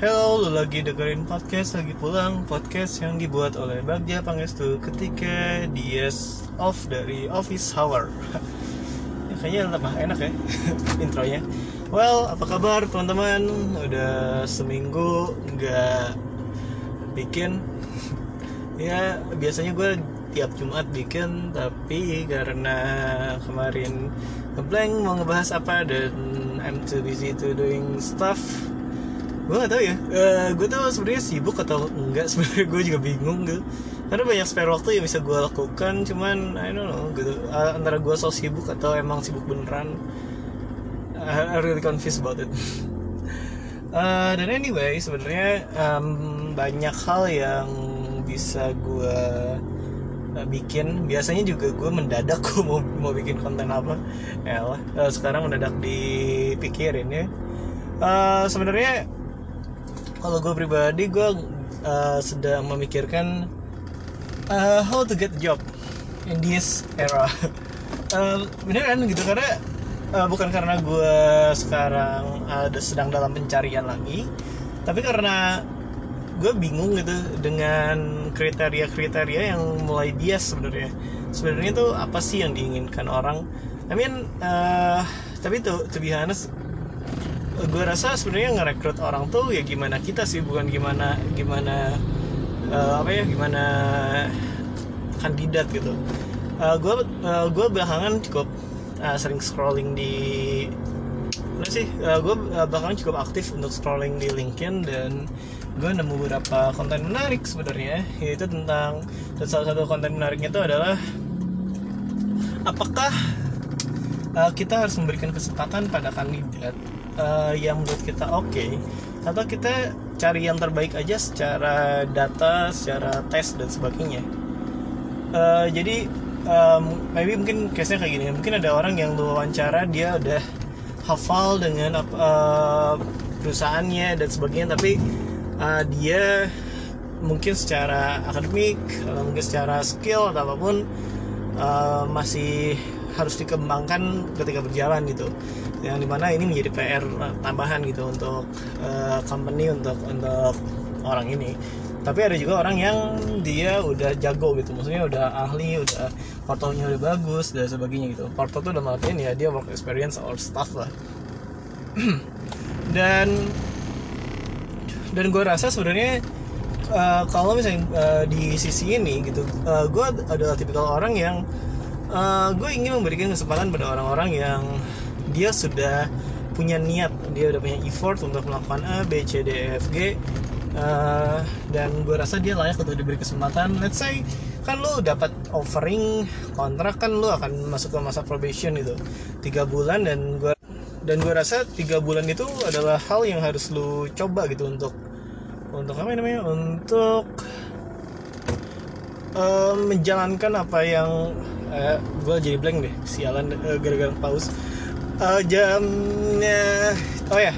Hello, lu lagi dengerin podcast lagi pulang Podcast yang dibuat oleh Bagja Pangestu ketika dia off dari office hour. Ya, Kayaknya lebih enak ya intronya. Well, apa kabar teman-teman? Udah seminggu nggak bikin. Ya, biasanya gue tiap Jumat bikin Tapi karena kemarin ngeblank mau ngebahas apa Dan I'm too busy to doing stuff gue gak tau ya. Uh, gue tuh sebenarnya sibuk atau enggak sebenarnya gue juga bingung gitu. Karena banyak spare waktu yang bisa gue lakukan cuman I don't know gitu. Uh, antara gue so sibuk atau emang sibuk beneran uh, I really confused about it. Uh, dan anyway sebenarnya um, banyak hal yang bisa gue bikin. Biasanya juga gue mendadak gue mau mau bikin konten apa. Ya lah sekarang mendadak dipikirin ya. Uh, sebenarnya kalau gue pribadi gue uh, sedang memikirkan uh, how to get a job in this era. Uh, beneran gitu karena uh, bukan karena gue sekarang ada uh, sedang dalam pencarian lagi tapi karena gue bingung gitu dengan kriteria-kriteria yang mulai bias sebenarnya. Sebenarnya tuh apa sih yang diinginkan orang? I mean uh, tapi tuh to be honest gue rasa sebenarnya ngerekrut orang tuh ya gimana kita sih bukan gimana gimana uh, apa ya gimana kandidat gitu. Gue uh, uh, gue belakangan cukup uh, sering scrolling di mana sih uh, gue uh, belakangan cukup aktif untuk scrolling di LinkedIn dan gue nemu beberapa konten menarik sebenarnya yaitu tentang dan salah satu konten menariknya itu adalah apakah uh, kita harus memberikan kesempatan pada kandidat uh, yang menurut kita oke okay, atau kita cari yang terbaik aja secara data, secara tes dan sebagainya. Uh, jadi um, maybe mungkin case-nya kayak gini, mungkin ada orang yang lu wawancara dia udah hafal dengan uh, perusahaannya dan sebagainya, tapi uh, dia mungkin secara akademik atau mungkin secara skill atau apa pun uh, masih harus dikembangkan ketika berjalan gitu yang di mana ini menjadi PR tambahan gitu untuk uh, company untuk untuk orang ini. Tapi ada juga orang yang dia udah jago gitu. Maksudnya udah ahli udah portonya udah bagus dan sebagainya gitu. Porto tuh udah artian ya dia work experience or stuff lah. Dan dan gue rasa sebenarnya uh, kalau misalnya uh, di sisi ini gitu uh, gue adalah tipikal orang yang uh, gue ingin memberikan kesempatan pada orang-orang yang dia sudah punya niat dia udah punya effort untuk melakukan A B C D E F G uh, dan gue rasa dia layak untuk diberi kesempatan. Let's say kan lu dapat offering kontrak kan lu akan masuk ke masa probation itu tiga bulan dan gue dan gue rasa tiga bulan itu adalah hal yang harus lu coba gitu untuk untuk apa namanya? Untuk uh, menjalankan apa yang uh, gue jadi blank deh sialan uh, gara-gara pause uh, jamnya. Oh ya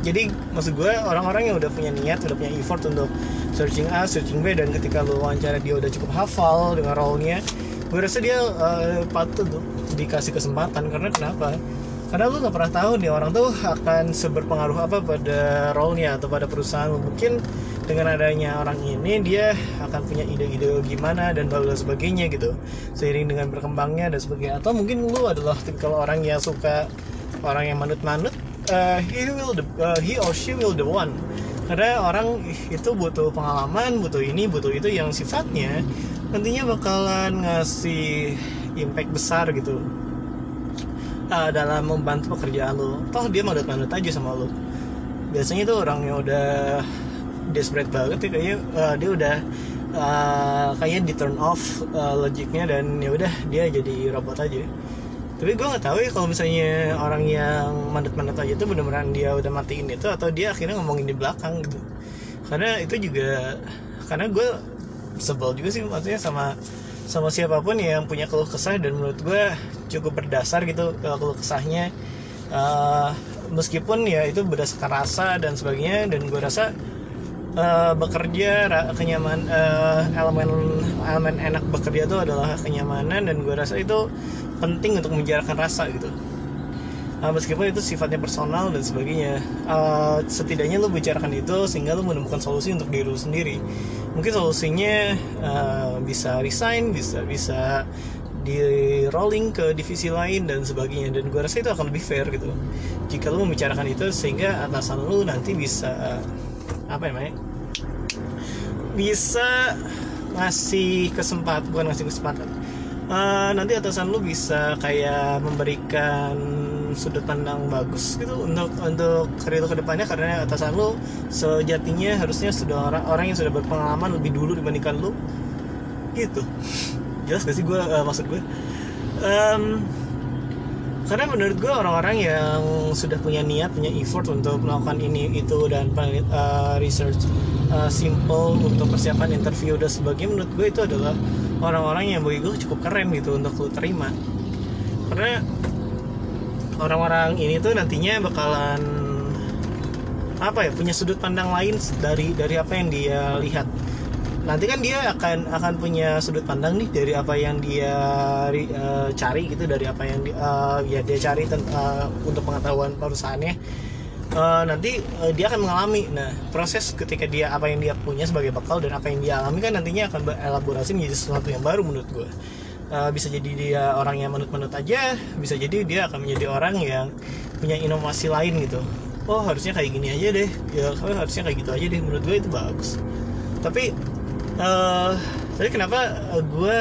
jadi maksud gue orang-orang yang udah punya niat udah punya effort untuk searching A searching B dan ketika lu wawancara dia udah cukup hafal dengan role-nya gue rasa dia uh, patut dikasih kesempatan. Karena kenapa? Karena lu nggak pernah tahu nih orang tuh akan seberpengaruh apa pada role-nya atau pada perusahaan mungkin dengan adanya orang ini dia akan punya ide-ide gimana dan bla sebagainya gitu. Seiring dengan berkembangnya dan sebagainya. Atau mungkin lu adalah tipikal orang yang suka orang yang manut-manut uh, he will the, uh, he or she will the one. Karena orang itu butuh pengalaman butuh ini butuh itu yang sifatnya nantinya bakalan ngasih impact besar gitu uh, dalam membantu pekerjaan lo toh dia manut-manut aja sama lo biasanya itu orang yang udah desperate banget ya kayaknya uh, dia udah uh, kayaknya di turn off uh, logiknya dan ya udah dia jadi robot aja. Tapi gue nggak tahu ya kalau misalnya orang yang mandat-mandat aja tuh bener-beneran dia udah matiin itu atau dia akhirnya ngomongin di belakang gitu. Karena itu juga karena gue sebel juga sih maksudnya sama sama siapa pun yang punya keluh kesah dan menurut gue cukup berdasar gitu keluh kesahnya. Uh, meskipun ya itu berdasarkan rasa dan sebagainya dan gue rasa uh, bekerja kenyaman uh, elemen elemen enak bekerja itu adalah kenyamanan dan gue rasa itu penting untuk menjalankan rasa gitu. Uh, meskipun itu sifatnya personal dan sebagainya uh, setidaknya lo bicarakan itu sehingga lo menemukan solusi untuk diri lo sendiri. Mungkin solusinya uh, bisa resign bisa bisa di rolling ke divisi lain dan sebagainya. Dan gue rasa itu akan lebih fair gitu. Jika lo membicarakan itu sehingga atasan lo nanti bisa apa ya namanya? Bisa ngasih kesempatan bukan ngasih kesempatan. Uh, nanti atasan lu bisa kayak memberikan sudut pandang bagus gitu untuk untuk karir lu ke depannya karena atasan lu sejatinya harusnya sudah orang orang yang sudah berpengalaman lebih dulu dibandingkan lu. Gitu. Jelas gak sih gue uh, maksud gue um, karena menurut gue orang-orang yang sudah punya niat punya effort untuk melakukan ini itu dan uh, research uh, simple untuk persiapan interview dan sebagainya menurut gue itu adalah orang-orang yang bagi gue cukup keren gitu untuk lo terima. Karena orang-orang ini tuh nantinya bakalan apa ya punya sudut pandang lain dari dari apa yang dia lihat nanti kan dia akan akan punya sudut pandang nih dari apa yang dia uh, cari gitu dari apa yang dia, uh, ya dia cari uh, untuk pengetahuan perusahaannya. Uh, nanti uh, dia akan mengalami. Nah proses ketika dia apa yang dia punya sebagai bekal dan apa yang dia alami kan nantinya akan berelaborasi menjadi sesuatu yang baru menurut gue uh, bisa jadi dia orang yang menut-menut aja bisa jadi dia akan menjadi orang yang punya inovasi lain gitu. Oh harusnya kayak gini aja deh. Ya harusnya kayak gitu aja deh. Menurut gue itu bagus. Tapi uh, kenapa gue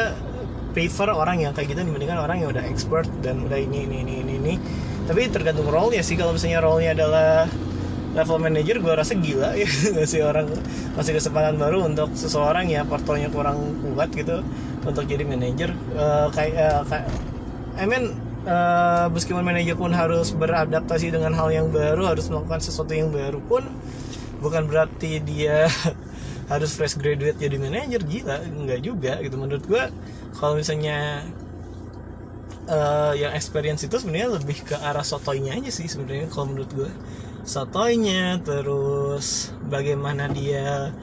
prefer orang yang kayak gitu dibandingkan orang yang udah expert dan udah ini ini ini ini, ini. tapi tergantung role nya sih kalau misalnya role nya adalah level manager gue rasa gila ya ngasih orang masih kesempatan baru untuk seseorang ya portonya kurang kuat gitu untuk jadi manager uh, kayak uh, kayak I mean uh, meskipun manajer pun harus beradaptasi dengan hal yang baru harus melakukan sesuatu yang baru pun bukan berarti dia harus fresh graduate jadi manajer gila enggak juga gitu. Menurut gue kalau misalnya uh, yang experience itu sebenarnya lebih ke arah sotoynya aja sih sebenarnya kalau menurut gue sotoynya terus bagaimana dia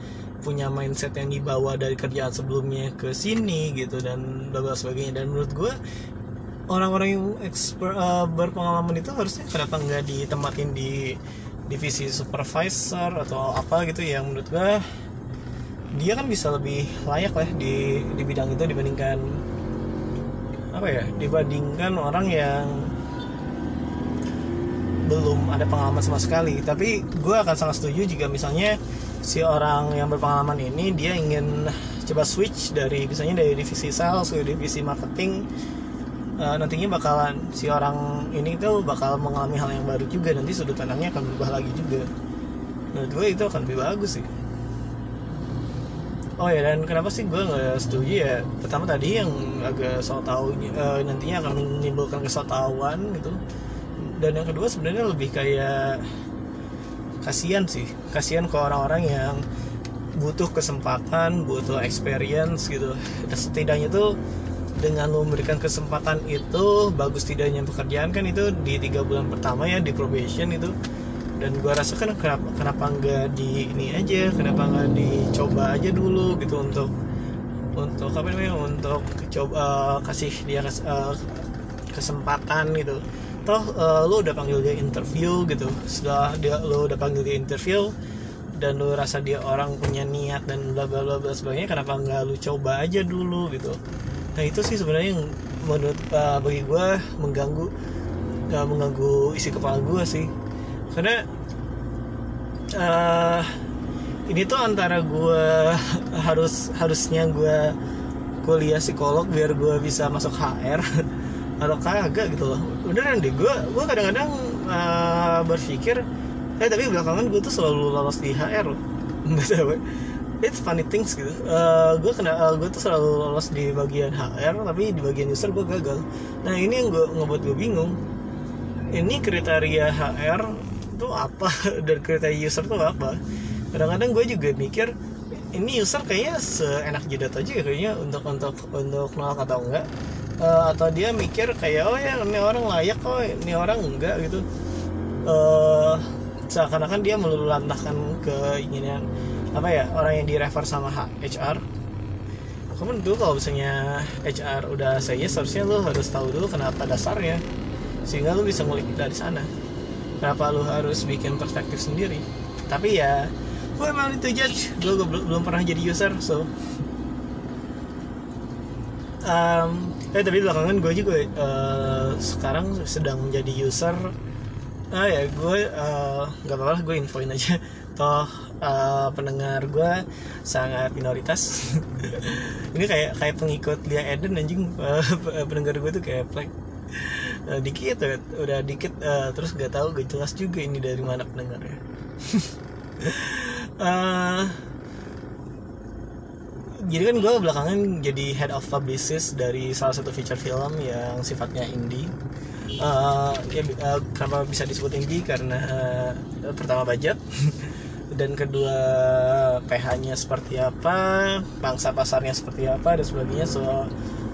punya mindset yang dibawa dari kerjaan sebelumnya ke sini gitu dan bla sebagainya. Dan menurut gue orang-orang yang expert, uh, berpengalaman itu harusnya kenapa nggak ditempatin di divisi supervisor atau apa gitu yang menurut gue dia kan bisa lebih layak lah di di bidang itu dibandingkan apa ya dibandingkan orang yang belum ada pengalaman sama sekali. Tapi gue akan sangat setuju jika misalnya si orang yang berpengalaman ini dia ingin coba switch dari misalnya dari divisi sales ke divisi marketing uh, nantinya bakalan si orang ini tuh bakal mengalami hal yang baru juga. Nanti sudut pandangnya akan berubah lagi juga. Menurut gue itu akan lebih bagus sih oh ya dan kenapa sih gue nggak setuju ya? Pertama tadi yang agak soal tahu uh, nantinya akan menimbulkan kesotauan gitu. Dan yang kedua sebenarnya lebih kayak kasihan sih. Kasihan ke orang-orang yang butuh kesempatan butuh experience gitu. Dan setidaknya tuh dengan lo memberikan kesempatan itu bagus tidaknya pekerjaan kan itu di tiga bulan pertama ya di probation itu dan gue rasa kan kenapa kenapa nggak di ini aja kenapa nggak dicoba aja dulu gitu untuk untuk apa namanya untuk coba uh, kasih dia uh, kesempatan gitu. Toh uh, lu udah panggil dia interview gitu. Setelah dia lu udah panggil dia interview dan lu rasa dia orang punya niat dan bla bla bla bla sebagainya kenapa nggak lu coba aja dulu gitu? Nah itu sih sebenarnya yang menurut uh, bagi gue mengganggu uh, mengganggu isi kepala gue sih karena uh, ini tuh antara gue harus harusnya gue kuliah psikolog biar gue bisa masuk HR atau kagak gitu loh. Beneran deh gue gue kadang-kadang uh, berpikir eh tapi belakangan gue tuh selalu lolos di HR loh. It's funny things gitu. Uh, gue kena uh, gue tuh selalu lolos di bagian HR tapi di bagian user gue gagal. Nah ini yang gue ngebuat gue bingung. Ini kriteria HR tuh apa? Dan kriteria user tuh apa? Kadang-kadang gue juga mikir ini user kayaknya seenak jidat aja ya kayaknya untuk untuk untuk nolak atau enggak. Uh, atau dia mikir kayak oh ya ini orang layak kok ini orang enggak gitu. Uh, seakan-akan dia melulantahkan keinginan apa ya orang yang direfer sama HR kamu dulu kalau misalnya HR udah saya seharusnya lo harus tahu dulu kenapa dasarnya sehingga lu bisa ngulik dari sana kenapa lu harus bikin perspektif sendiri? Tapi ya gue emang itu judge. Gue, belum, pernah jadi user so. Um, eh tapi belakangan gue juga uh, sekarang sedang menjadi user. Ah ya gue uh, nggak apa-apa lah, gue infoin aja. Toh uh, pendengar gue sangat minoritas. Ini kayak kayak pengikut Lia Eden anjing. Uh, pendengar gue tuh kayak plek uh, dikit udah, udah dikit uh, terus gak tahu gak jelas juga ini dari mana pendengarnya. Uh, jadi kan gue belakangan jadi head of publicist dari salah satu feature film yang sifatnya indie. Uh, ya, uh, kenapa bisa disebut indie? Karena uh, pertama budget dan kedua PH-nya seperti apa bangsa pasarnya seperti apa dan sebagainya. So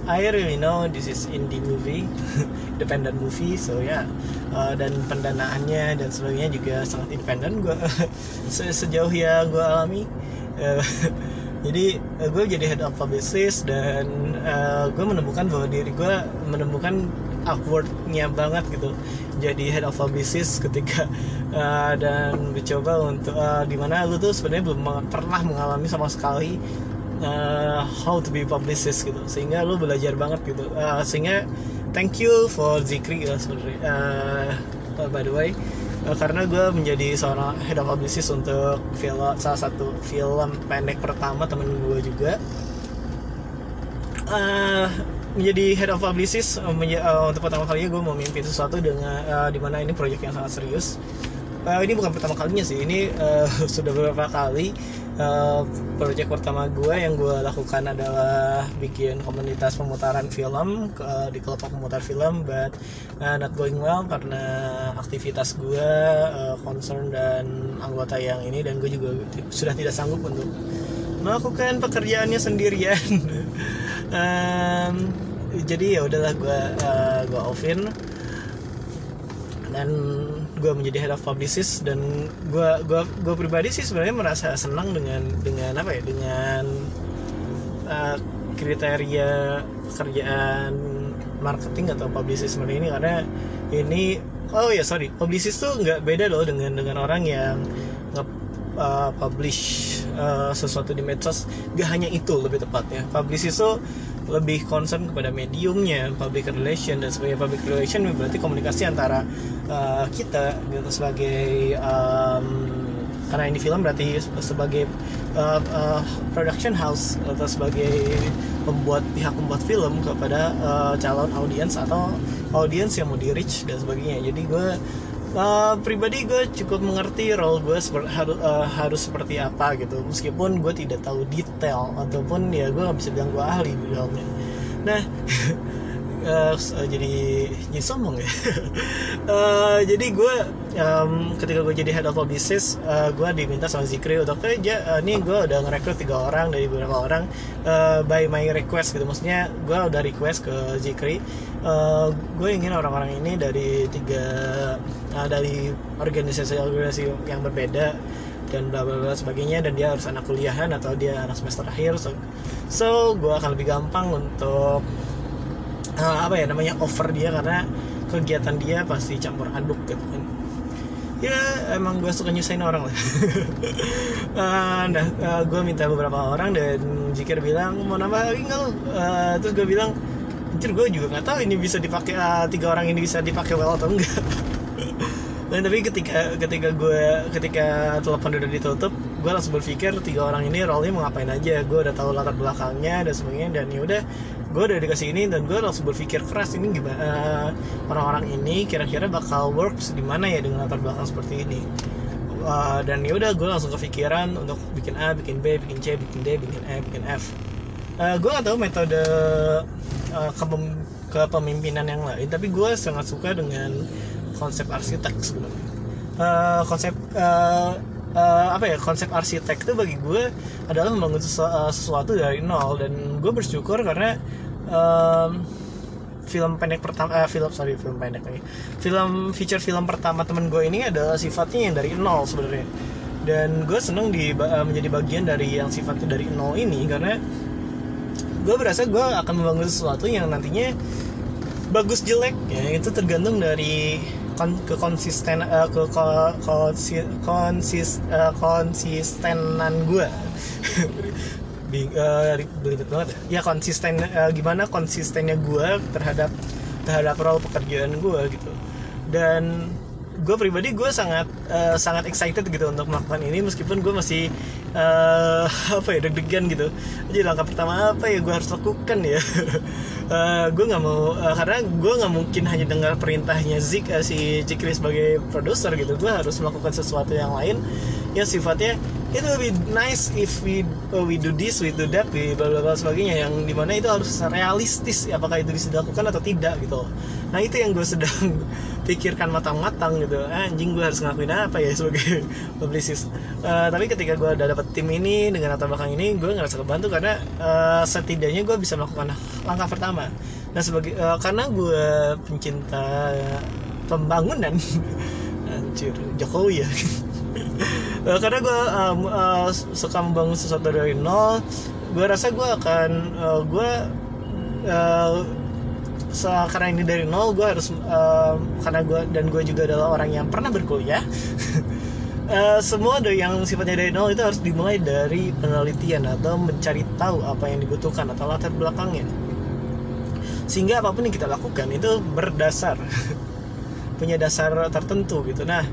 I really know this is indie movie independent movie so ya yeah. uh, dan pendanaannya dan sebagainya juga sangat independen gue se sejauh yang gue alami. Uh, jadi uh, gue jadi head of publicist dan uh, gue menemukan bahwa diri gue menemukan awkwardnya banget gitu. Jadi head of publicist ketika uh, dan mencoba untuk uh, di mana lu tuh sebenarnya belum pernah mengalami sama sekali uh, how to be publicist gitu. Sehingga lu belajar banget gitu. Uh, sehingga thank you for Zikri ya sebenarnya uh, uh, by the way. Uh, karena gue menjadi seorang head of publicist untuk film salah satu film pendek pertama temen gue juga. Uh, menjadi head of publicist menja uh, untuk pertama kalinya gue mau memimpin sesuatu dengan uh, di mana ini proyek yang sangat serius. Uh, ini bukan pertama kalinya sih ini uh, sudah beberapa kali uh, proyek pertama gue yang gue lakukan adalah bikin komunitas pemutaran film uh, di kelompok pemutar film but uh, not going well karena aktivitas gue uh, concern dan anggota yang ini dan gue juga sudah tidak sanggup untuk melakukan pekerjaannya sendirian. Um, jadi ya udahlah gue uh, gue offin. Dan gue menjadi head of publicist dan gue gue gue pribadi sih sebenarnya merasa senang dengan dengan apa ya dengan uh, kriteria kerjaan marketing atau publicist seperti ini. Karena ini oh ya sorry publicist tuh nggak beda loh dengan dengan orang yang nge uh, publish uh, sesuatu di medsos. Gak hanya itu lebih tepatnya. Publicist tuh lebih concern kepada mediumnya public relation dan sebagai public relation berarti komunikasi antara uh, kita gitu sebagai um, karena ini film berarti sebagai uh, uh, production house atau sebagai pembuat pihak pembuat film kepada uh, calon audiens atau audiens yang mau di reach dan sebagainya. Jadi gue uh, pribadi gue cukup mengerti role gue seper, harus uh, harus seperti apa gitu. Meskipun gue tidak tahu detail ataupun ya gue nggak bisa bilang gue ahli di dalamnya. Nah uh, jadi jadi sombong ya. Uh, jadi gue um, ketika gue jadi head of business uh, gue diminta sama Zikri untuk kerja uh, nih gue udah ngerekrut tiga orang dari beberapa orang uh, by my request gitu. Maksudnya gue udah request ke Zikri uh, gue ingin orang-orang ini dari tiga uh, dari organisasi-organisasi yang berbeda dan bla bla bla sebagainya dan dia harus anak kuliahan atau dia anak semester akhir. So, so gue akan lebih gampang untuk uh, apa ya namanya over dia karena kegiatan dia pasti campur aduk gitu kan. Ya emang gue suka nyusahin orang lah. Uh, nah uh, gue minta beberapa orang dan Jikir bilang mau nambah lagi nggak terus gue bilang anjir gue juga nggak tahu ini bisa dipakai tiga orang ini bisa dipakai well atau enggak dan tapi ketika ketika gue ketika telepon udah ditutup gue langsung berpikir tiga orang ini role-nya mau ngapain aja. Gue udah tahu latar belakangnya dan sebagainya dan ya udah gue udah dikasih ini dan gue langsung berpikir keras ini gimana uh, orang-orang ini kira-kira bakal works di mana ya dengan latar belakang seperti ini uh, dan ya udah gue langsung kepikiran untuk bikin A, bikin B, bikin C, bikin D, bikin E, bikin F. Uh, gue gak tahu metode uh, kepemimpinan yang lain, tapi gue sangat suka dengan konsep arsitek sebenarnya uh, konsep uh, apa ya konsep arsitek itu bagi gue adalah membangun sesu sesuatu dari nol. Dan gue bersyukur karena um, film pendek pertama uh, film sorry film pendek lagi. Film feature film pertama temen gue ini adalah sifatnya yang dari nol sebenarnya. Dan gue seneng di uh, menjadi bagian dari yang sifatnya dari nol ini karena gue berasa gue akan membangun sesuatu yang nantinya bagus jelek. Ya itu tergantung dari kon ke konsisten uh, ke ko, konsi, konsis uh, konsistenan gue uh, belibet banget ya. ya konsisten uh, gimana konsistennya gue terhadap terhadap role pekerjaan gue gitu. Dan gue pribadi gue sangat uh, sangat excited gitu untuk melakukan ini meskipun gue masih uh, apa ya deg-degan gitu. Jadi langkah pertama apa ya gue harus lakukan ya uh, gue nggak mau uh, karena gue nggak mungkin hanya dengar perintahnya Zik uh, si Cikri sebagai produser gitu. Gue harus melakukan sesuatu yang lain yang sifatnya it will be nice if we uh, we do this we do that we bla bla bla sebagainya. Yang di mana itu harus realistis apakah itu bisa dilakukan atau tidak gitu. Nah itu yang gue sedang pikirkan matang-matang gitu. Anjing gue harus ngelakuin apa ya sebagai publicist uh, tapi ketika gue udah dapet tim ini dengan latar belakang ini gue ngerasa kebantu karena uh, setidaknya gue bisa melakukan langkah pertama nah sebagai uh, karena gue pencinta pembangunan anjir Jokowi ya. Uh, karena gue uh, uh, suka membangun sesuatu dari nol gue rasa gue akan uh, gue uh, karena ini dari nol gue harus uh, karena gue dan gue juga adalah orang yang pernah berkuliah uh, semua dari yang sifatnya dari nol itu harus dimulai dari penelitian atau mencari tahu apa yang dibutuhkan atau latar belakangnya sehingga apa pun yang kita lakukan itu berdasar punya dasar tertentu gitu. Nah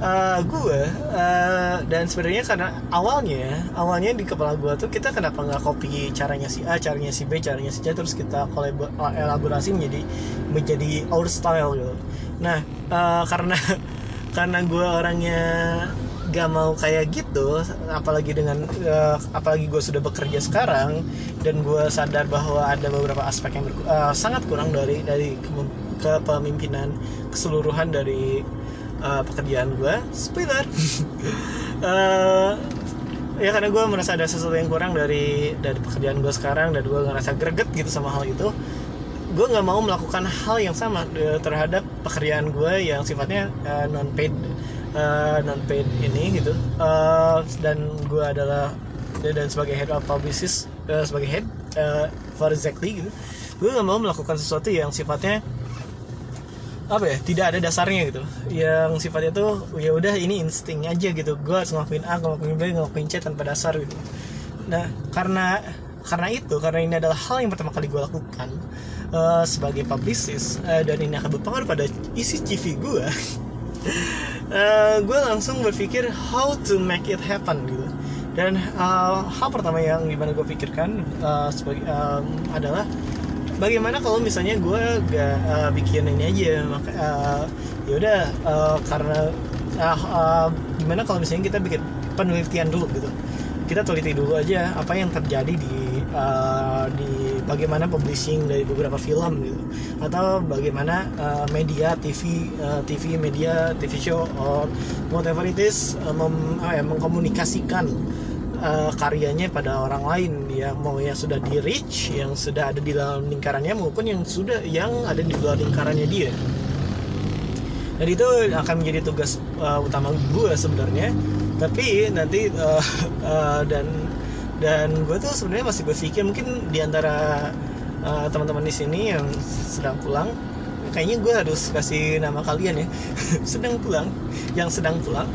uh, gue uh, dan sebenarnya karena awalnya awalnya di kepala gue tuh kita kenapa nggak copy caranya si A caranya si B caranya si C terus kita elaborasi menjadi menjadi our style gitu. Nah uh, karena karena gue orangnya gak mau kayak gitu apalagi dengan uh, apalagi gue sudah bekerja sekarang dan gue sadar bahwa ada beberapa aspek yang uh, sangat kurang dari dari kepemimpinan keseluruhan dari uh, pekerjaan gue spoiler. Uh, ya karena gue merasa ada sesuatu yang kurang dari dari pekerjaan gue sekarang dan gue ngerasa greget gitu sama hal itu gue nggak mau melakukan hal yang sama terhadap pekerjaan gue yang sifatnya uh, non paid uh, non paid ini gitu. Uh, dan gue adalah dan sebagai head of publicist uh, sebagai head uh, for exactly gitu gue nggak mau melakukan sesuatu yang sifatnya apa ya tidak ada dasarnya gitu. Yang sifatnya tuh ya udah ini insting aja gitu. Gue harus ngelakuin A ngelakuin B ngelakuin C tanpa dasar gitu. Nah karena karena itu karena ini adalah hal yang pertama kali gue lakukan uh, sebagai publicist uh, dan ini akan berpengaruh pada isi CV gue uh, gue langsung berpikir how to make it happen gitu. Dan uh, hal pertama yang gimana gue pikirkan uh, sebagai um, adalah bagaimana kalau misalnya gue gak uh, bikin ini aja maka uh, ya udah uh, karena uh, uh, gimana kalau misalnya kita bikin penelitian dulu gitu. Kita teliti dulu aja apa yang terjadi di uh, di bagaimana publishing dari beberapa film gitu. Atau bagaimana uh, media TV uh, TV media TV show or whatever it is uh, mem, uh, ya, mengkomunikasikan uh, karyanya pada orang lain. Yang mau yang sudah di reach yang sudah ada di dalam lingkarannya maupun yang sudah yang ada di luar lingkarannya dia. Dan itu akan menjadi tugas uh, utama gue sebenarnya. Tapi nanti uh, uh, dan dan gue tuh sebenarnya masih berpikir mungkin di antara uh, teman-teman di sini yang sedang pulang kayaknya gue harus kasih nama kalian ya. Sedang pulang yang sedang pulang.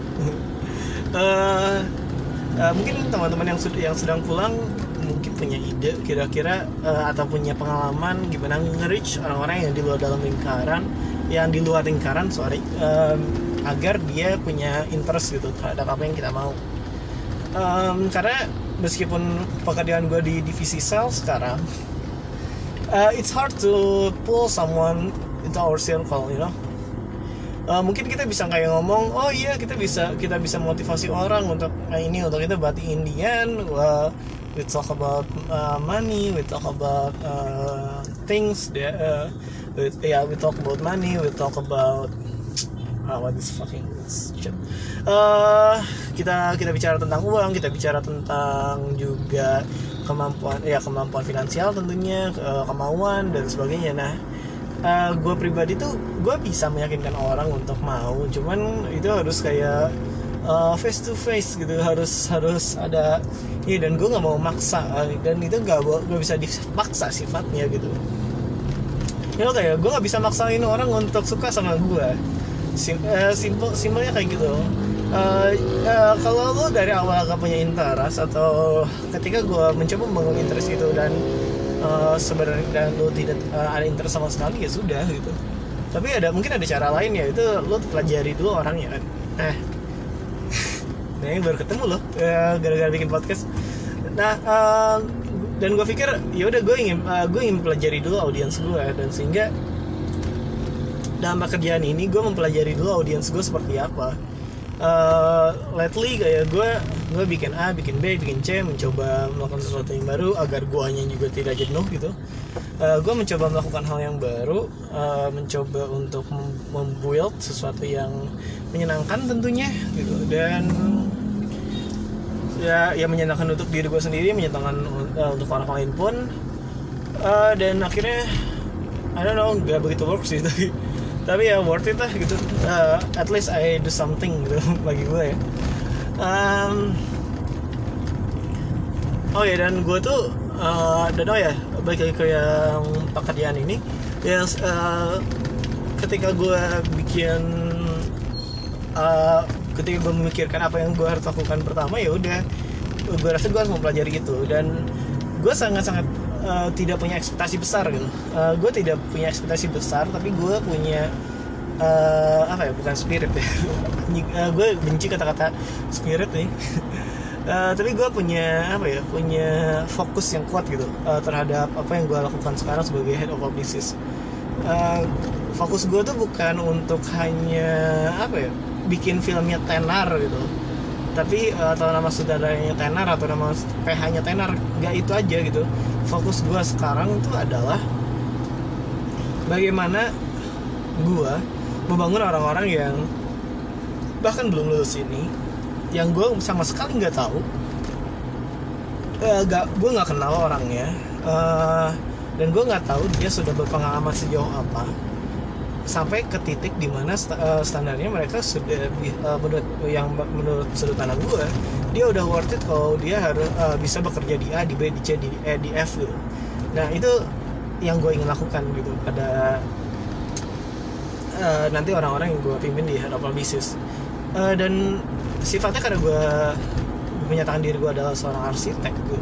Uh, uh, mungkin teman-teman yang sudah yang sedang pulang mungkin punya ide kira-kira uh, atau punya pengalaman gimana nge-reach orang-orang yang di luar dalam lingkaran yang di luar lingkaran sorry um, agar dia punya interest gitu terhadap apa yang kita mau. Um, karena meskipun pekerjaan gue di divisi sales sekarang uh, it's hard to pull someone into our circle you know? Uh, mungkin kita bisa kayak ngomong oh iya kita bisa kita bisa motivasi orang untuk uh, ini untuk itu berarti Indian uh, we talk about uh, money we talk about uh, things that uh, we, yeah we talk about money we talk about uh, what is fucking shit uh, kita kita bicara tentang uang kita bicara tentang juga kemampuan ya kemampuan finansial tentunya kemauan dan sebagainya. Nah uh, eh, gue pribadi tuh gue bisa meyakinkan orang untuk mau cuman itu harus kayak uh, face to face gitu harus harus ada ini dan gue nggak mau maksa dan itu nggak gak bisa dipaksa sifatnya gitu. Ya kayak gue nggak bisa maksain orang untuk suka sama gue Sim, uh, simple simpelnya kayak gitu uh, uh, kalau lo dari awal gak punya interest atau ketika gue mencoba membangun interest itu dan uh, sebenarnya dan lo tidak uh, ada interest sama sekali ya sudah gitu. Tapi ada mungkin ada cara lain ya itu lo pelajari dulu orangnya kan? Eh nah ini baru ketemu loh uh, gara-gara bikin podcast. Nah uh, dan gue pikir ya udah gue ingin uh, gue ingin pelajari dulu audiens gue dan sehingga dalam pekerjaan ini gue mempelajari dulu audiens gue seperti apa uh, lately kayak gue gue bikin A bikin B bikin C mencoba melakukan sesuatu yang baru agar guanya juga tidak jenuh gitu. Uh, gue mencoba melakukan hal yang baru uh, mencoba untuk membuild sesuatu yang menyenangkan tentunya gitu. Dan ya ya menyenangkan untuk diri gue sendiri menyenangkan uh, untuk orang lain pun. Uh, dan akhirnya I don't know gak begitu work sih tapi tapi ya worth it lah gitu. Uh, at least I do something gitu bagi gue ya. Um, oh ya dan gue tuh uh, dan oh ya balik lagi ke yang pekerjaan ini. Yang uh, ketika gue bikin uh, ketika gue memikirkan apa yang gue harus lakukan pertama ya udah. Gue rasa gue harus mempelajari itu. Dan gue sangat-sangat uh, tidak punya ekspektasi besar gitu. Uh, gue tidak punya ekspektasi besar tapi gue punya uh, apa ya bukan spirit ya. Uh, gue benci kata-kata spirit nih. Uh, tapi gue punya apa ya punya fokus yang kuat gitu uh, terhadap apa yang gue lakukan sekarang sebagai head of business. Uh, fokus gue tuh bukan untuk hanya apa ya bikin filmnya tenar gitu tapi uh, atau nama saudaranya tenar atau nama PH nya tenar nggak itu aja gitu. Fokus gue sekarang itu adalah bagaimana gue membangun orang-orang yang bahkan belum lulus ini yang gue sama sekali nggak tahu. Uh, gak, gue nggak kenal orangnya. Uh, dan gue nggak tahu dia sudah berpengalaman sejauh apa sampai ke titik di mana st uh, standarnya mereka sudah uh, menurut yang menurut sudut pandang gue dia udah worth it kalau dia harus uh, bisa bekerja di A di B di C di E di F gitu. Nah itu yang gue ingin lakukan gitu pada uh, nanti orang-orang yang gue pimpin di head of uh, dan sifatnya karena gue menyatakan diri gue adalah seorang arsitek gitu,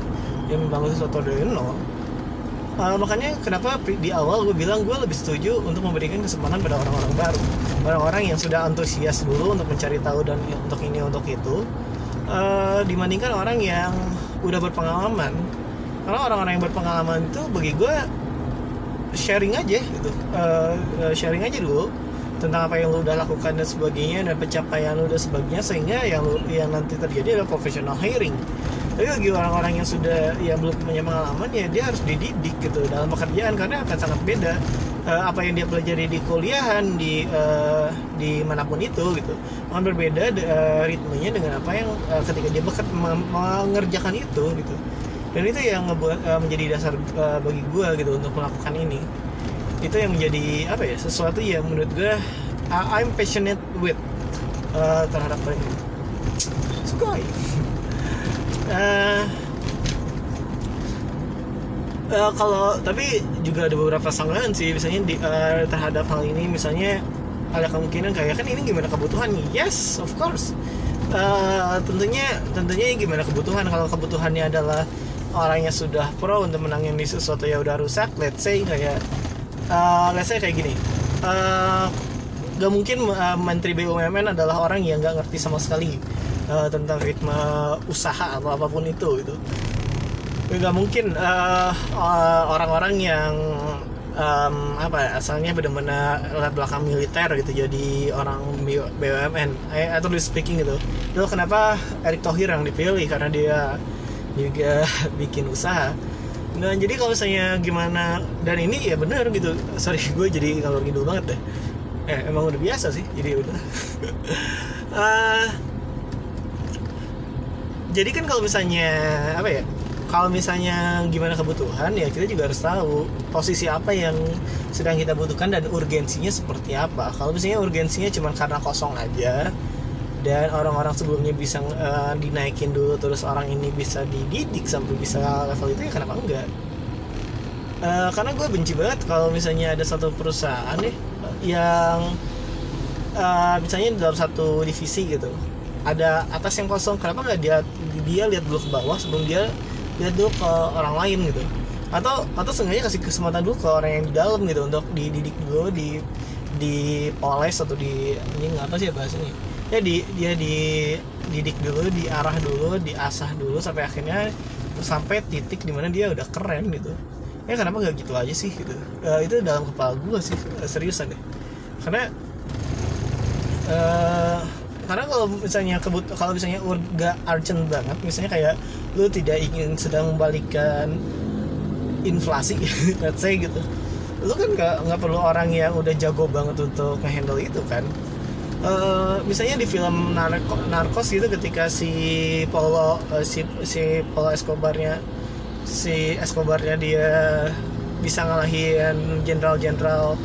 yang membangun sesuatu dari nol uh, makanya kenapa di awal gue bilang gue lebih setuju untuk memberikan kesempatan pada orang-orang baru. Orang-orang yang sudah antusias dulu untuk mencari tahu dan untuk ini untuk itu uh, dibandingkan orang yang udah berpengalaman. Karena orang-orang yang berpengalaman itu bagi gue sharing aja gitu. Uh, sharing aja dulu tentang apa yang lu udah lakukan dan sebagainya dan pencapaian lu dan sebagainya sehingga yang lu, yang nanti terjadi adalah professional hiring tapi bagi orang-orang yang sudah yang belum punya pengalaman ya dia harus dididik gitu dalam pekerjaan karena akan sangat beda uh, apa yang dia pelajari di kuliahan di uh, di mana pun itu gitu. Akan berbeda uh, ritmenya dengan apa yang uh, ketika dia bekerja mengerjakan itu gitu. Dan itu yang ngebuat uh, menjadi dasar uh, bagi gue gitu untuk melakukan ini. Itu yang menjadi apa ya sesuatu yang menurut gue uh, I'm passionate with uh, terhadap mereka. Suka uh, uh, kalau tapi juga ada beberapa sanggahan sih misalnya di, uh, terhadap hal ini misalnya ada kemungkinan kayak kan ini gimana kebutuhannya yes of course. Uh, tentunya tentunya gimana kebutuhan? Kalau kebutuhannya adalah orangnya sudah pro untuk menangani sesuatu yang udah rusak let's say kayak uh, let's say kayak gini. Uh, gak mungkin uh, menteri BUMN adalah orang yang gak ngerti sama sekali uh, tentang ritme usaha atau apa pun itu gitu. Nggak mungkin orang orang-orang yang um, apa ya, asalnya benar-benar latar belakang militer gitu jadi orang BUMN atau speaking gitu. Itu kenapa Erick Thohir yang dipilih? Karena dia juga bikin usaha. Nah jadi kalau misalnya gimana dan ini ya bener gitu. Sorry gue jadi kalau gitu banget deh. Eh emang udah biasa sih jadi udah. Uh, jadi kan kalau misalnya apa ya kalau misalnya gimana kebutuhan ya kita juga harus tahu posisi apa yang sedang kita butuhkan dan urgensinya seperti apa. Kalau misalnya urgensinya cuma karena kosong aja dan orang-orang sebelumnya bisa uh, dinaikin dulu terus orang ini bisa dididik sampai bisa level itu ya kenapa enggak? Eh, karena gue benci banget kalau misalnya ada satu perusahaan nih yang eh, misalnya dalam satu divisi gitu ada atas yang kosong kenapa nggak dia dia lihat dulu ke bawah sebelum dia lihat dulu ke orang lain gitu. Atau atau seenggaknya kasih kesempatan dulu ke orang yang di dalam gitu untuk dididik dulu di di poles atau di ini apa sih ya bahasanya? Ya di dia di didik dulu diarah dulu diasah dulu sampai akhirnya sampai titik di mana dia udah keren gitu. Ya kenapa nggak gitu aja sih gitu? Eh, itu dalam kepala gue sih eh, seriusan deh. Karena eh, karena kalau misalnya kebut kalau misalnya urga urgent banget misalnya kayak lu tidak ingin sedang membalikan inflasi let's say gitu. Lu kan nggak nggak perlu orang yang udah jago banget untuk ngehandle itu kan. Eh, misalnya di film narko, narkos gitu ketika si Paulo eh, si si Paulo Escobarnya si Escobarnya dia bisa ngalahin jenderal-jenderal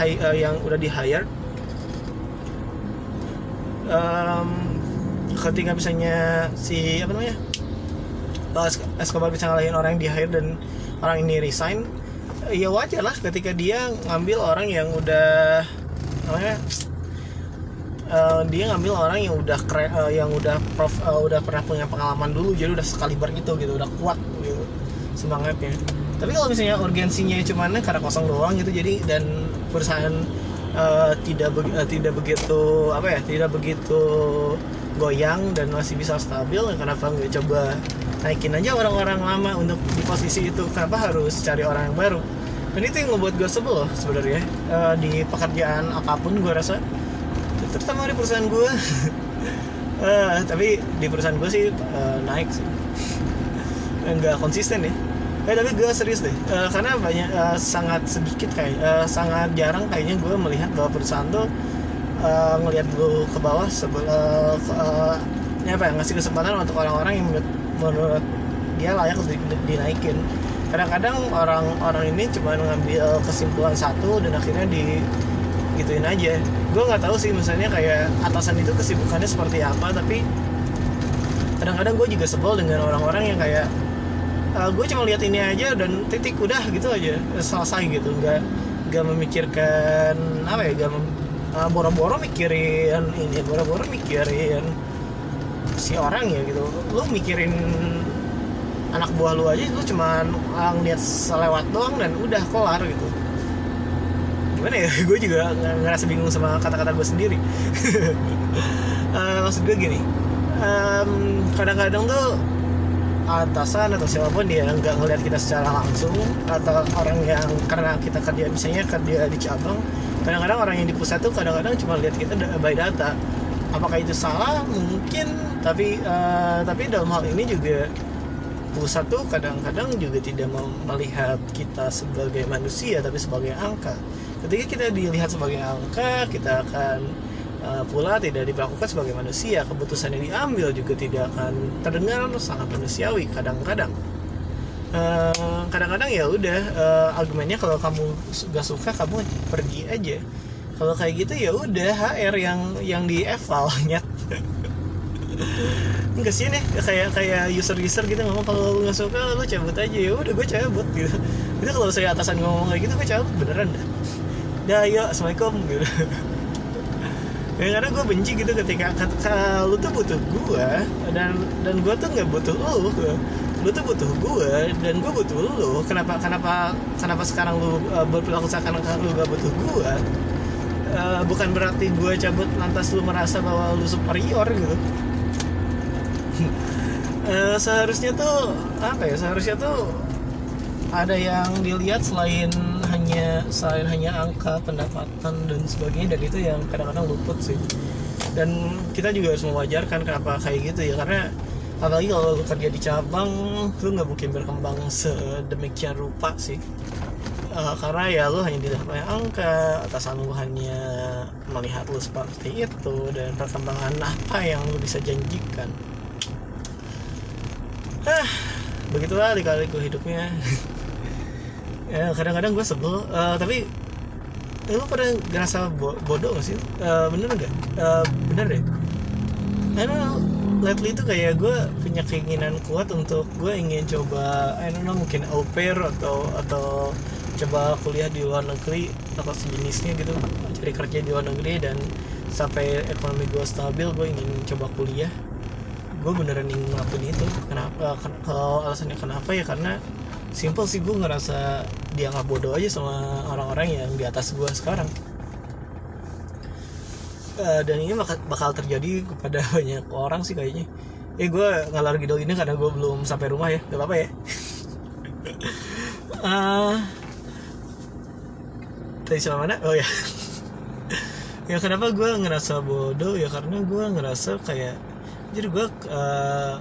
eh, yang udah di hire Em, ketika misalnya si apa namanya? Escobar bisa ngalahin orang yang di hire dan orang ini resign ya wajar lah ketika dia ngambil orang yang udah namanya? Eh, dia ngambil orang yang udah keren, eh, yang udah prof, eh, udah pernah punya pengalaman dulu jadi udah sekaliber gitu gitu udah kuat gitu semangatnya. Tapi kalau misalnya urgensinya cuma karena kosong doang gitu jadi dan perusahaan eh, tidak beg- eh, tidak begitu apa ya tidak begitu goyang dan masih bisa stabil kenapa nggak coba naikin aja orang-orang lama untuk di posisi itu kenapa harus cari orang yang baru? Dan itu yang ngebuat gue sebel loh sebenarnya Eh, di pekerjaan apa pun gue rasa. Terutama di perusahaan gue Eh, tapi di perusahaan gue sih eh, naik sih. Nggak konsisten ya eh tapi gue serius deh. Eh, karena banyak eh, sangat sedikit kayak eh, sangat jarang kayaknya gue melihat bahwa perusahaan tuh eh, ngelihat dulu ke bawah sebel ke- eh, ini apa ya ngasih kesempatan untuk orang-orang yang menurut, menurut dia layak untuk di- dinaikin. Kadang-kadang orang-orang ini cuma ngambil kesimpulan satu dan akhirnya di gituin aja. Gue nggak tahu sih misalnya kayak atasan itu kesibukannya seperti apa tapi kadang-kadang gue juga sebel dengan orang-orang yang kayak gue cuma lihat ini aja dan titik udah gitu aja selesai gitu. Nggak nggak memikirkan apa ya nggak uh, boro-boro mikirin ini boro-boro mikirin si orang ya gitu. Lu mikirin anak buah lu aja lu cuma uh, ngeliat selewat doang dan udah kelar gitu. Gimana ya? Gue juga ng- ngerasa bingung sama kata-kata gue sendiri. Eh, maksud gue gini em, kadang-kadang tuh atasan atau siapa pun dia nggak ngelihat kita secara langsung atau orang yang karena kita kerja misalnya kerja di cabang kadang-kadang orang yang di pusat tuh kadang-kadang cuma lihat kita by data. Apakah itu salah? Mungkin. Tapi eh, tapi dalam hal ini juga pusat tuh kadang-kadang juga tidak melihat kita sebagai manusia tapi sebagai angka. Ketika kita dilihat sebagai angka kita akan uh, pula tidak diperlakukan sebagai manusia. Keputusan yang diambil juga tidak akan terdengar sangat manusiawi kadang-kadang. Eh, kadang-kadang ya udah eh, argumennya kalau kamu gak suka kamu pergi aja. Kalau kayak gitu ya udah HR yang yang di eval nyet enggak sih nih kayak kayak user-user gitu ngomong kalau lu nggak suka lu cabut aja. Ya udah gue cabut gitu. Itu kalau saya atasan ngomong kayak gitu gue cabut beneran dah. Dah ayo assalamualaikum gitu ya karena gue benci gitu ketika ketika lu tuh butuh gue dan dan gue tuh nggak butuh lu lu tuh butuh gue dan gue butuh lu. Kenapa kenapa kenapa sekarang lu uh, berperilaku seakan-akan lu gak butuh gue Uh, bukan berarti gue cabut lantas lu merasa bahwa lu superior gitu. Eh, seharusnya tuh apa ya seharusnya tuh ada yang dilihat selain hanya selain hanya angka pendapatan dan sebagainya dan itu yang kadang-kadang luput sih. Dan kita juga harus mewajarkan kenapa kayak gitu ya karena apalagi kalau lu kerja di cabang lu nggak mungkin berkembang sedemikian rupa sih. Eh, karena ya lu hanya dilihat oleh angka atasan lu hanya melihat lu seperti itu dan perkembangan apa yang lu bisa janjikan. Ah begitulah lika-liku hidupnya ya kadang-kadang gue sebel. Eh, tapi eh, lu pernah ngerasa bo- bodoh gak sih? Eh, bener gak Eh, bener deh. Karena lately itu kayak gue punya keinginan kuat untuk gue ingin coba I don't know mungkin au pair atau atau coba kuliah di luar negeri atau sejenisnya gitu. Cari kerja di luar negeri dan sampai ekonomi gue stabil gue ingin coba kuliah. Gue beneran ingin ngelakuin itu. Kenapa Ken- kalau alasannya kenapa ya karena simple sih gue ngerasa dianggap bodoh aja sama orang-orang yang di atas gue sekarang. Eh, dan ini bakal, bakal terjadi kepada banyak orang sih kayaknya. Eh gue ngalor gitu ini karena gue belum sampai rumah ya gak apa-apa ya. Eh, tadi sama mana? Oh ya. Ya kenapa gue ngerasa bodoh? Ya karena gue ngerasa kayak jadi gue eh,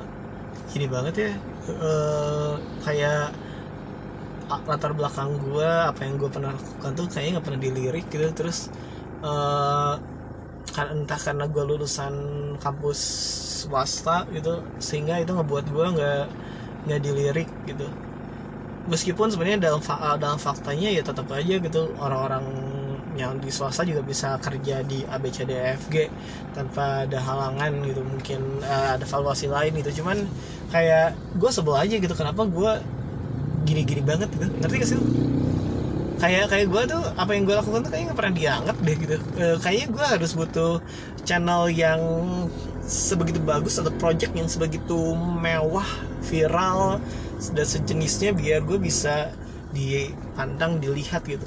gini banget ya. Eh, kayak latar belakang gue apa yang gue pernah lakukan tuh kayaknya nggak pernah dilirik gitu. Terus eh kan entah karena gue lulusan kampus swasta gitu sehingga itu ngebuat gue nggak nggak dilirik gitu. Meskipun sebenarnya dalam fa- dalam faktanya ya tetap aja gitu orang-orang yang di swasta juga bisa kerja di ABCDFG tanpa ada halangan gitu mungkin eh, ada valuasi lain gitu. Cuman kayak gue sebel aja gitu kenapa gue gini-gini banget gitu. Ngerti gak sih kayak kayak gue tuh apa yang gue lakukan tuh kayaknya nggak pernah dianggap deh gitu. Eh, kayaknya gue harus butuh channel yang sebegitu bagus atau project yang sebegitu mewah viral dan sejenisnya biar gue bisa dipandang dilihat gitu.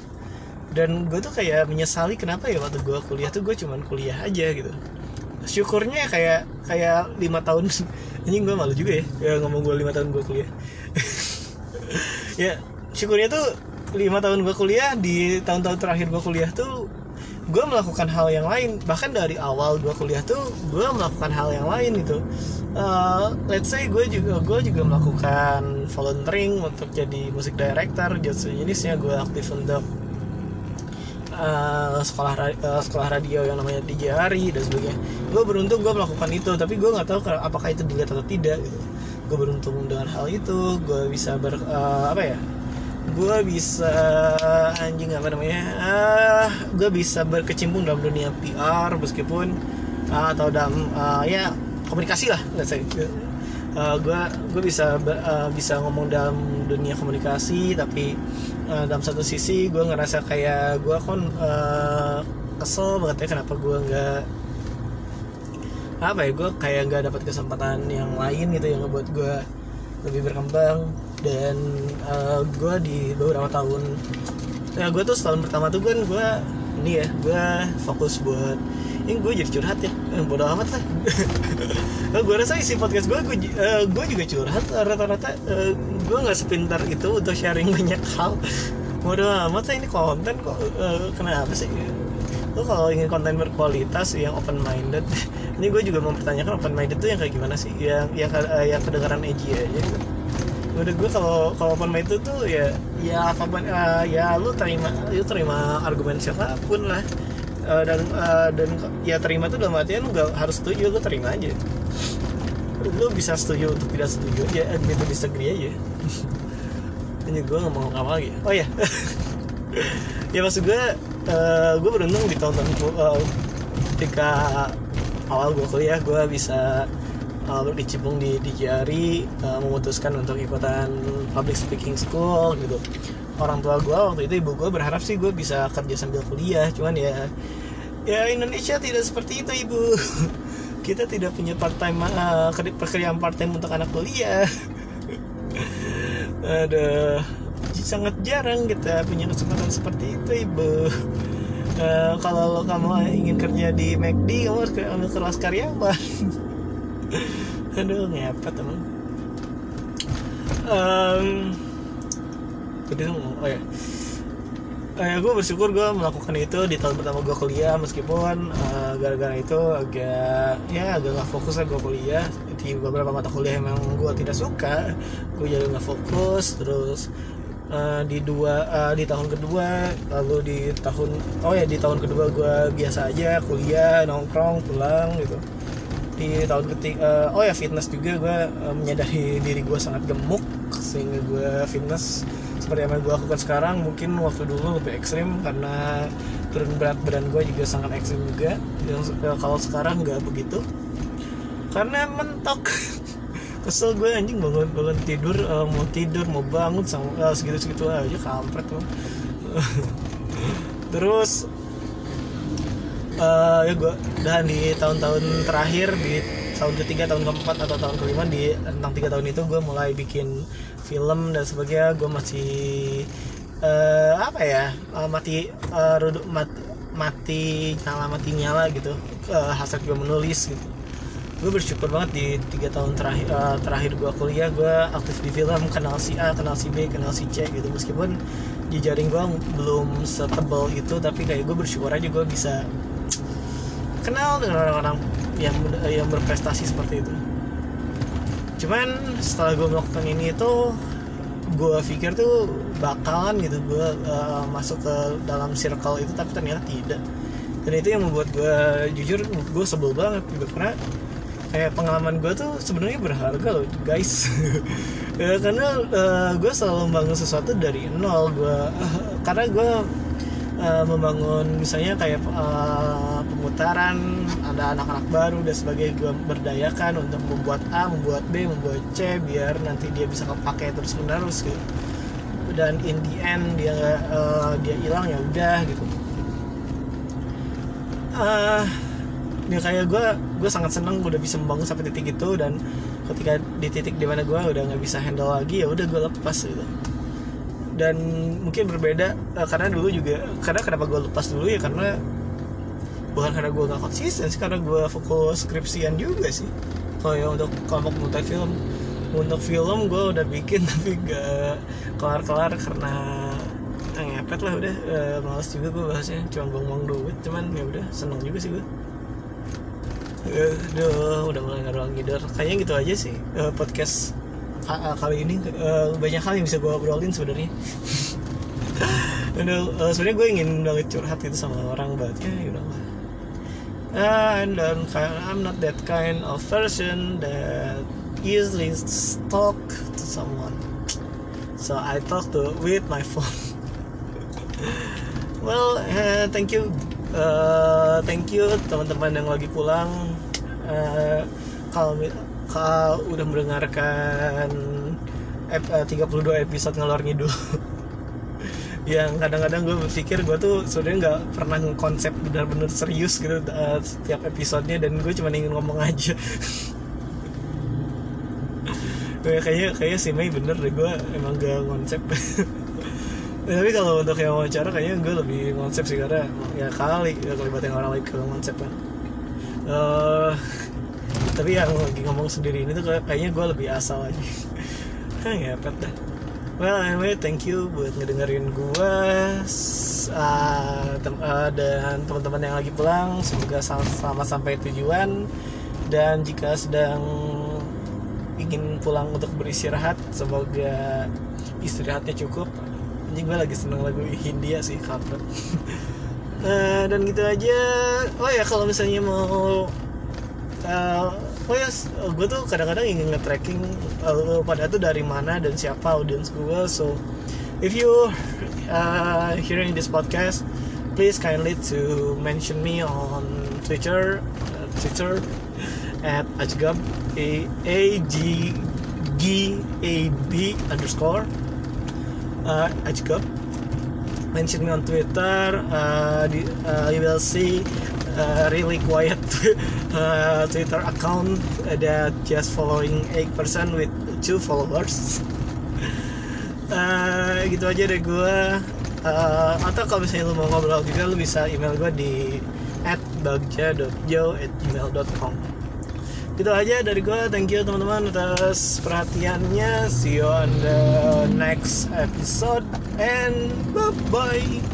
Dan gue tuh kayak menyesali kenapa ya waktu gue kuliah tuh gue cuman kuliah aja gitu. Syukurnya kayak kayak lima tahun ini gue malu juga ya, ya ngomong gue lima tahun gue kuliah ya syukurnya tuh lima tahun gue kuliah di tahun-tahun terakhir gue kuliah tuh gue melakukan hal yang lain. Bahkan dari awal gue kuliah tuh gue melakukan hal yang lain gitu. Eh, let's say gue juga gue juga melakukan volunteering untuk jadi musik director jadi sejenisnya gue aktif untuk eh, sekolah eh, sekolah radio yang namanya DJ Ari dan sebagainya. Gue beruntung gue melakukan itu tapi gue nggak tahu apakah itu dilihat atau tidak gitu gue beruntung dengan hal itu gue bisa ber eh, apa ya gue bisa anjing apa namanya ah gue bisa berkecimpung dalam dunia PR meskipun ah, atau dalam ah, ya komunikasi lah nggak saya gue gue bisa ah, bisa ngomong dalam dunia komunikasi tapi ah, dalam satu sisi gue ngerasa kayak gue kon ah, kesel banget ya kenapa gue nggak apa ya gue kayak nggak dapat kesempatan yang lain gitu yang ngebuat gue lebih berkembang. Dan gue di beberapa tahun ya gue tuh setahun pertama tuh kan gue ini ya gue fokus buat ini gue jadi curhat ya. Yang bodo amat lah. Gue rasa isi podcast gue gue, gue juga curhat. Rata-rata eh, gue nggak sepintar itu untuk sharing banyak hal. Bodo amat lah ini konten kok. Eh, kenapa sih lo kalau ingin konten berkualitas yang open minded ini gue juga mempertanyakan open minded itu yang kayak gimana sih? Yang yang eh, yang kedengaran edgy aja gitu. Udah gue kalau kalau open minded tuh ya ya apa pun eh, ya lu terima lu terima argumen siapa pun lah. Eh, dan eh, dan ya terima tuh dalam artian lu gak harus setuju lu terima aja. Lu bisa setuju untuk tidak setuju aja agree to disagree aja. Ini gue ngomong apa lagi. Oh ya ya maksud gue eh, gue beruntung di tahun-tahun ku- eh, ketika awal gue kuliah gue bisa uh, berkecimpung di di JRI uh, memutuskan untuk ikutan public speaking school gitu. Orang tua gue waktu itu ibu gue berharap sih gue bisa kerja sambil kuliah cuman ya ya Indonesia tidak seperti itu ibu. Kita tidak punya part time uh, kerja- pekerjaan part time untuk anak kuliah. Ada sangat jarang kita punya kesempatan seperti itu ibu. Eh, kalau kamu ingin kerja di McD kamu harus ambil kelas karyawan. Aduh ngepet emang. Um, tadi oh ya. Eh, gue bersyukur gue melakukan itu di tahun pertama gue kuliah meskipun eh, gara-gara itu agak ya agak nggak fokus lah gue kuliah. Di beberapa mata kuliah yang memang gue tidak suka gue jadi nggak fokus terus eh, di dua eh, di tahun kedua lalu di tahun oh ya di tahun kedua gue biasa aja kuliah nongkrong pulang gitu. Di tahun ketiga oh ya fitness juga gue eh, menyadari diri gue sangat gemuk sehingga gue fitness. Seperti yang gue lakukan sekarang mungkin waktu dulu lebih ekstrim karena turun berat badan gue juga sangat ekstrim juga. Yang eh, kalau sekarang nggak begitu. Karena mentok kesel gue anjing bangun bangun tidur uh, mau tidur mau bangun sama uh, segitu segitu aja kampret loh terus uh, ya gue dan di tahun-tahun terakhir di tahun ketiga tahun keempat atau tahun kelima di tentang tiga tahun itu gue mulai bikin film dan sebagainya. Gue masih uh, apa ya uh, mati uh, ruduk mati, mati nyala mati nyala gitu. Uh, hasil gue menulis gitu gue bersyukur banget di tiga tahun terakhir uh, terakhir gue kuliah gue aktif di film kenal si A kenal si B kenal si C gitu. Meskipun jejaring gue belum setebal itu tapi kayak gue bersyukur aja gue bisa kenal dengan orang-orang yang yang berprestasi seperti itu. Cuman setelah gue melakukan ini itu gue pikir tuh bakalan gitu gue uh, masuk ke dalam circle itu tapi ternyata tidak. Dan itu yang membuat gue jujur gue sebel banget gitu karena kayak pengalaman gue tuh sebenarnya berharga loh guys. Ya, karena uh, gue selalu membangun sesuatu dari nol. Gue uh, karena gue uh, membangun misalnya kayak uh, pemutaran ada anak-anak baru dan sebagainya gue berdayakan untuk membuat A membuat B membuat C biar nanti dia bisa kepake terus menerus gitu. Dan in the end dia uh, dia hilang ya udah gitu. Uh, ya kayak gue gue sangat seneng udah bisa membangun sampai titik itu dan ketika di titik di mana gue udah nggak bisa handle lagi ya udah gue lepas gitu. Dan mungkin berbeda uh, karena dulu juga karena kenapa gue lepas dulu ya karena bukan karena gue nggak konsisten sih karena gue fokus skripsian juga sih. Kalau ya untuk kelompok multi film untuk film gue udah bikin tapi gak kelar-kelar karena eh, ngepet lah udah uh, males juga gue bahasnya cuma buang-buang duit cuman ya udah seneng juga sih gue Aduh, udah mulai ngarang ngidar. Kayaknya gitu aja sih uh, podcast uh, kali ini. Uh, banyak hal yang bisa gue obrolin sebenarnya. Aduh, uh, sebenarnya gue ingin banget curhat itu sama orang, but ya, you know. Uh, and then I'm not that kind of person that easily talk to someone. So I talk to with my phone. well, uh, thank you uh, thank you teman-teman yang lagi pulang uh, kalau udah mendengarkan ep, uh, 32 episode ngelor ngidul. Yang kadang-kadang gue berpikir gue tuh sebenarnya nggak pernah konsep benar-benar serius gitu uh, setiap episodenya dan gue cuma ingin ngomong aja. Kayaknya kayaknya si Mei bener deh gue emang gak konsep ya, tapi kalau untuk yang wawancara kayaknya gue lebih konsep sih karena ya kali ya kelibatin orang lain ke konsep kan uh, tapi yang lagi ngomong sendiri ini tuh kayaknya gue lebih asal aja. Ya pet dah well anyway thank you buat ngedengerin gue uh, tem uh, dan teman-teman yang lagi pulang semoga selamat sampai tujuan. Dan jika sedang ingin pulang untuk beristirahat semoga istirahatnya cukup. Anjing gue lagi seneng lagu Hindia sih kampret uh, dan gitu aja. Oh ya kalau misalnya mau uh, oh ya gue tuh kadang-kadang ingin nge-tracking uh, pada tuh dari mana dan siapa audiens gue so if you uh, hearing this podcast please kindly to mention me on Twitter uh, Twitter at ajgab a a g g a b underscore uh, Ajgab mention me on Twitter uh, di, uh, you will see uh, really quiet uh, Twitter account that just following 8% with two followers. Uh, gitu aja deh gue uh, atau kalau misalnya lu mau ngobrol juga lu bisa email gue di at bagja.jo at gmail.com gitu aja dari gue thank you teman-teman atas perhatiannya. See you on the next episode and bye bye